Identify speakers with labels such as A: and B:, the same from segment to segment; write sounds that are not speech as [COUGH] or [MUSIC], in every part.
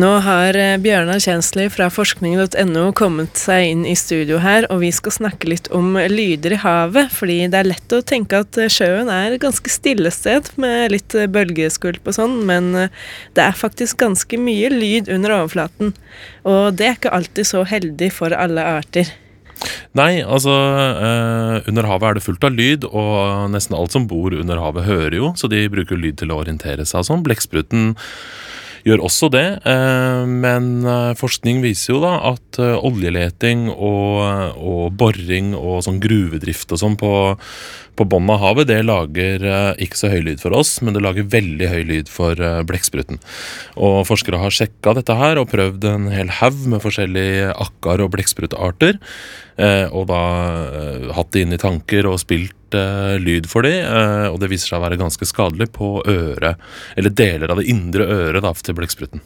A: Nå har eh, Bjørnar Kjensli fra forskning.no kommet seg inn i studio her, og vi skal snakke litt om lyder i havet. Fordi det er lett å tenke at eh, sjøen er et ganske stille sted med litt eh, bølgeskvulp og sånn, men det er faktisk ganske mye lyd under overflaten. Og det er ikke alltid så heldig for alle arter.
B: Nei, altså eh, under havet er det fullt av lyd, og nesten alt som bor under havet, hører jo, så de bruker lyd til å orientere seg og sånn. Blekkspruten gjør også det. Eh, men eh, forskning viser jo da at eh, oljeleting og, og boring og sånn gruvedrift og sånn på, på bunnen av havet, det lager ikke så høy lyd for oss, men det lager veldig høy lyd for blekkspruten. Og forskere har sjekka dette her og prøvd en hel haug med forskjellige akkar- og blekksprutarter. Og da hatt det inn i tanker og spilt lyd for de, og det viser seg å være ganske skadelig på øret, eller deler av det indre øret da, til blekkspruten.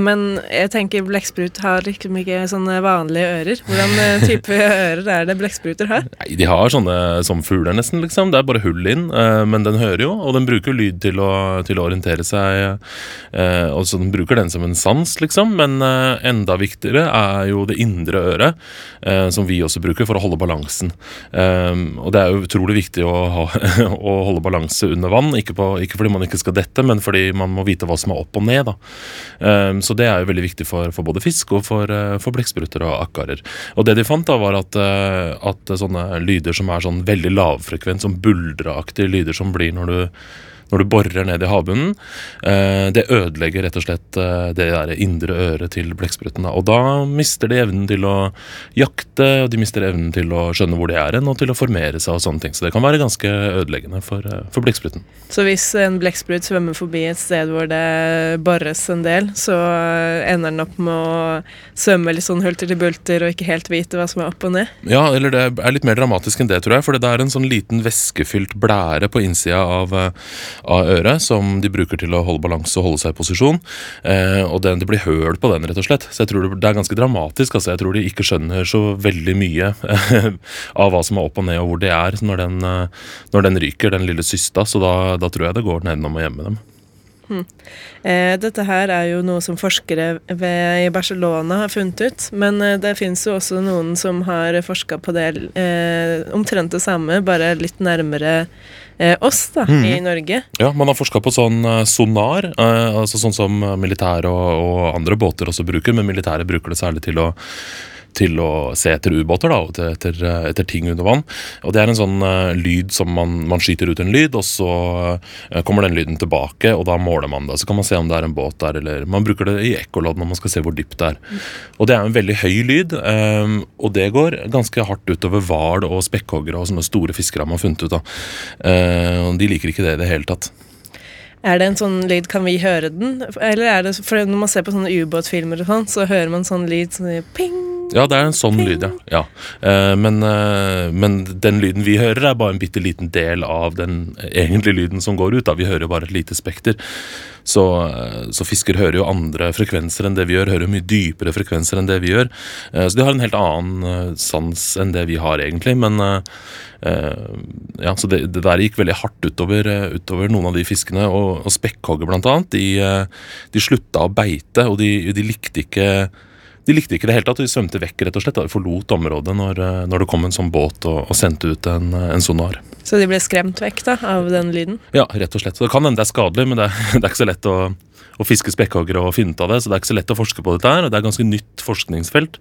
A: Men jeg tenker blekksprut har liksom ikke sånne vanlige ører. Hvordan eh, type [LAUGHS] ører er det blekkspruter har?
B: Nei, De har sånne som fugler, nesten. Liksom. Det er bare hull inn. Eh, men den hører jo, og den bruker lyd til å, til å orientere seg. Eh, og så Den bruker den som en sans, liksom. Men enda viktigere er jo det indre øret, som vi også bruker for å holde balansen. Og det er jo utrolig viktig å, ha, [LAUGHS] å holde balanse under vann. Ikke, på, ikke, fordi man ikke skal dette, men fordi man må vite hva som er opp og ned. da. Så det er jo veldig viktig for, for både fisk og for, eh, for blekkspruter og akkarer. Og det de fant, da var at, eh, at sånne lyder som er sånn veldig lavfrekvent, sånn buldreaktige lyder som blir når du når du borer ned i havbunnen. Eh, det ødelegger rett og slett eh, det der indre øret til blekkspruten. Og da mister de evnen til å jakte, og de mister evnen til å skjønne hvor de er hen, og til å formere seg og sånne ting. Så det kan være ganske ødeleggende for, eh, for blekkspruten.
A: Så hvis en blekksprut svømmer forbi et sted hvor det bores en del, så ender den opp med å svømme litt sånn hulter til bulter og ikke helt vite hva som er opp og ned?
B: Ja, eller det er litt mer dramatisk enn det, tror jeg. For det er en sånn liten væskefylt blære på innsida av, av øret som de bruker til å holde balanse og holde seg i posisjon. Eh, og den, det blir høl på den, rett og slett. Så jeg tror det, er ganske dramatisk. Altså, jeg tror de ikke skjønner så veldig mye [LAUGHS] av hva som er opp og ned, og hvor det er når den, eh, når den ryker, den lille systa. Så da, da tror jeg det går nedenom og hjemme dem.
A: Hmm. Eh, dette her er jo noe som forskere ved, i Barcelona har funnet ut. Men eh, det fins jo også noen som har forska på det eh, omtrent det samme, bare litt nærmere eh, oss da, mm. i Norge.
B: Ja, man har forska på sånn sonar, altså sånn som militære og, og, andre båter også bruker, men militære bruker det særlig til å til å se etter ubåter og etter, etter, ting under vann. Og Det er en sånn uh, lyd som man, man, skyter ut en lyd, og så uh, kommer den lyden tilbake, og da måler man det. Så kan man se om det er en båt der, eller man bruker det i ekkolodd når man skal se hvor dypt det er. Og det er en veldig høy lyd, um, og det går ganske hardt utover hval og spekkhoggere og sånne store fiskere man har funnet ut. av. Uh, de liker ikke det i det hele tatt.
A: Er det en sånn lyd, kan vi høre den? Eller er det, for Når man ser på sånne ubåtfilmer, og sånn, så hører man sånn lyd sånn ping.
B: Ja, det er en sånn lyd, ja. ja. Uh, men, uh, men, den lyden vi hører, er bare en bitte liten del av den egentlige lyden som går ut. Da. Vi hører bare et lite spekter. Så, uh, så, fisker hører jo andre frekvenser enn det vi gjør, hører mye dypere frekvenser enn det vi gjør. så de har en helt annen sans enn det vi har, egentlig. Men Eh, ja, så det, det, der gikk veldig hardt utover, eh, utover noen av de fiskene. Og, og spekkhogger, blant annet, de, eh, de, slutta å beite, og de, de likte ikke de likte ikke det helt at de svømte vekk rett og slett, da de forlot området når, når det kom en sånn båt og, og sendte ut en, en, sonar.
A: Så de ble skremt vekk da, av den lyden?
B: Ja, rett og slett. Det kan hende det er skadelig, men det, [LAUGHS] det er ikke så lett å å fiske spekkhoggere og finne ut av det, så det er ikke så lett å forske på dette her. og Det er et ganske nytt forskningsfelt.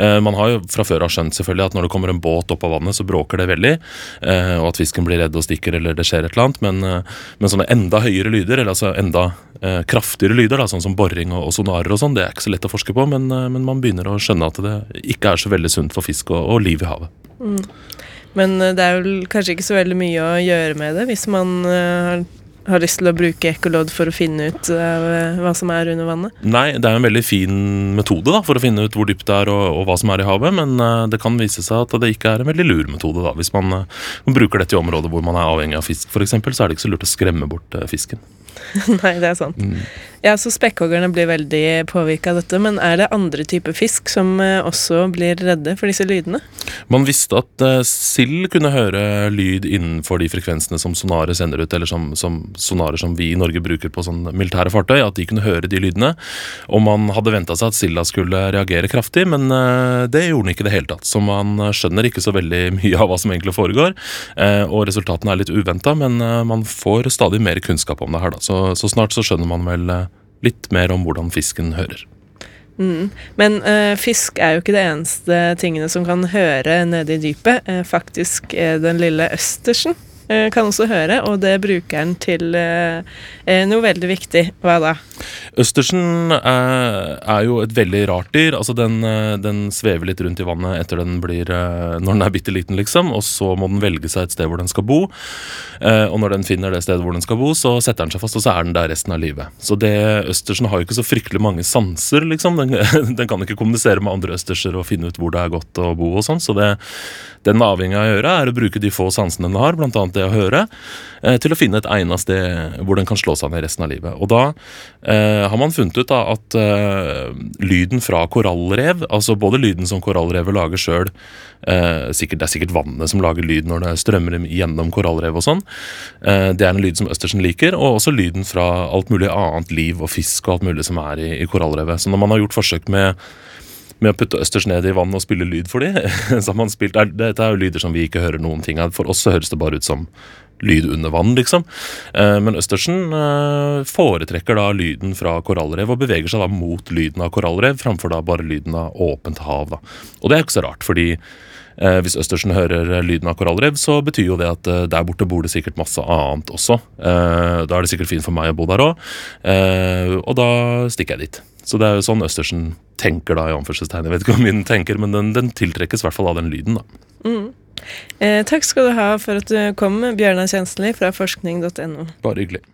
B: Eh, man har jo fra før av skjønt selvfølgelig at når det kommer en båt opp av vannet, så bråker det veldig, eh, og at fisken blir redd og stikker eller det skjer et eller annet, men, eh, men sånne enda høyere lyder, eller altså enda eh, kraftigere lyder, da, sånn som boring og, og sonarer og sånn, det er ikke så lett å forske på, men, eh, men, man begynner å skjønne at det ikke er så veldig sunt for fisk og, og liv i havet. Mm.
A: Men eh, det er vel kanskje ikke så veldig mye å gjøre med det hvis man har har lyst til å bruke ekkolodd for å finne ut uh, hva som er under vannet?
B: Nei, det er en veldig fin metode da, for å finne ut hvor dypt det er og, og hva som er i havet, men uh, det kan vise seg at det ikke er en veldig lur metode. da. Hvis man, uh, bruker dette i områder hvor man er avhengig av fisk f.eks., så er det ikke så lurt å skremme bort fisken. [LAUGHS]
A: Nei, det er sant. Mm. Ja, så Spekkhoggerne blir veldig påvirka av dette, men er det andre typer fisk som eh, også blir redde for disse lydene?
B: Man visste at uh, sild kunne høre lyd innenfor de frekvensene som sonarer sender ut, eller som, som, sonarer som vi i Norge bruker på sånn militære fartøy, at de kunne høre de lydene. Og man hadde venta seg at silda skulle reagere kraftig, men uh, det gjorde den ikke i det hele tatt. Så man skjønner ikke så veldig [LAUGHS] mye av hva som egentlig foregår, uh, og resultatene er litt uventa, men man får stadig mer kunnskap om det her, da. Så, så snart så skjønner man vel litt mer om hvordan fisken hører.
A: Mm. Men uh, fisk er jo ikke det eneste tingene som kan høre nede i dypet. Uh, faktisk den lille østersen kan også høre, og det bruker den til noe veldig viktig. Hva da?
B: Østersen er, jo et veldig rart dyr. altså den, den, svever litt rundt i vannet etter den blir, når den er bitte liten, liksom. Og så må den velge seg et sted hvor den skal bo. Og når den finner det stedet hvor den skal bo, så setter den seg fast, og så er den der resten av livet. Så det, Østersen har jo ikke så fryktelig mange sanser, liksom. Den, [LAUGHS] den kan ikke kommunisere med andre østerser og finne ut hvor det er godt å bo og sånn. Så det den avhengig av å gjøre, er å bruke de få sansene den har, bl.a. det å høre, til å finne et egnet sted hvor den kan slå seg ned resten av livet. Og da eh, har man funnet ut da, at eh, lyden fra korallrev, altså både lyden som korallrevet lager sjøl eh, Det er sikkert vannet som lager lyd når det strømmer gjennom korallrev og sånn. Eh, det er en lyd som Østersen liker, og også lyden fra alt mulig annet liv og fisk og alt mulig som er i, i korallrevet. Så når man har gjort forsøk med med å putte østers ned i vann og spille lyd for dem. [LAUGHS] så har man spilt, Dette er jo lyder som vi ikke hører noen ting av. For oss så høres det bare ut som lyd under vann, liksom. Eh, men Østersen eh, foretrekker da lyden fra korallrev og beveger seg da mot lyden av korallrev framfor da bare lyden av åpent hav. da. Og det er ikke så rart, fordi Eh, hvis Østersen hører lyden av korallrev, så betyr jo det at der borte bor det sikkert masse annet også. Da er det sikkert fint for meg å bo der òg, og da stikker jeg dit. Så det er jo sånn Østersen tenker, da, i anførselstegn. Jeg vet ikke om min tenker, men den, den tiltrekkes i hvert fall av den lyden, da. Mm.
A: Eh, takk skal du ha for at du kom, Bjørnar Kjensli fra forskning.no.
B: Bare hyggelig.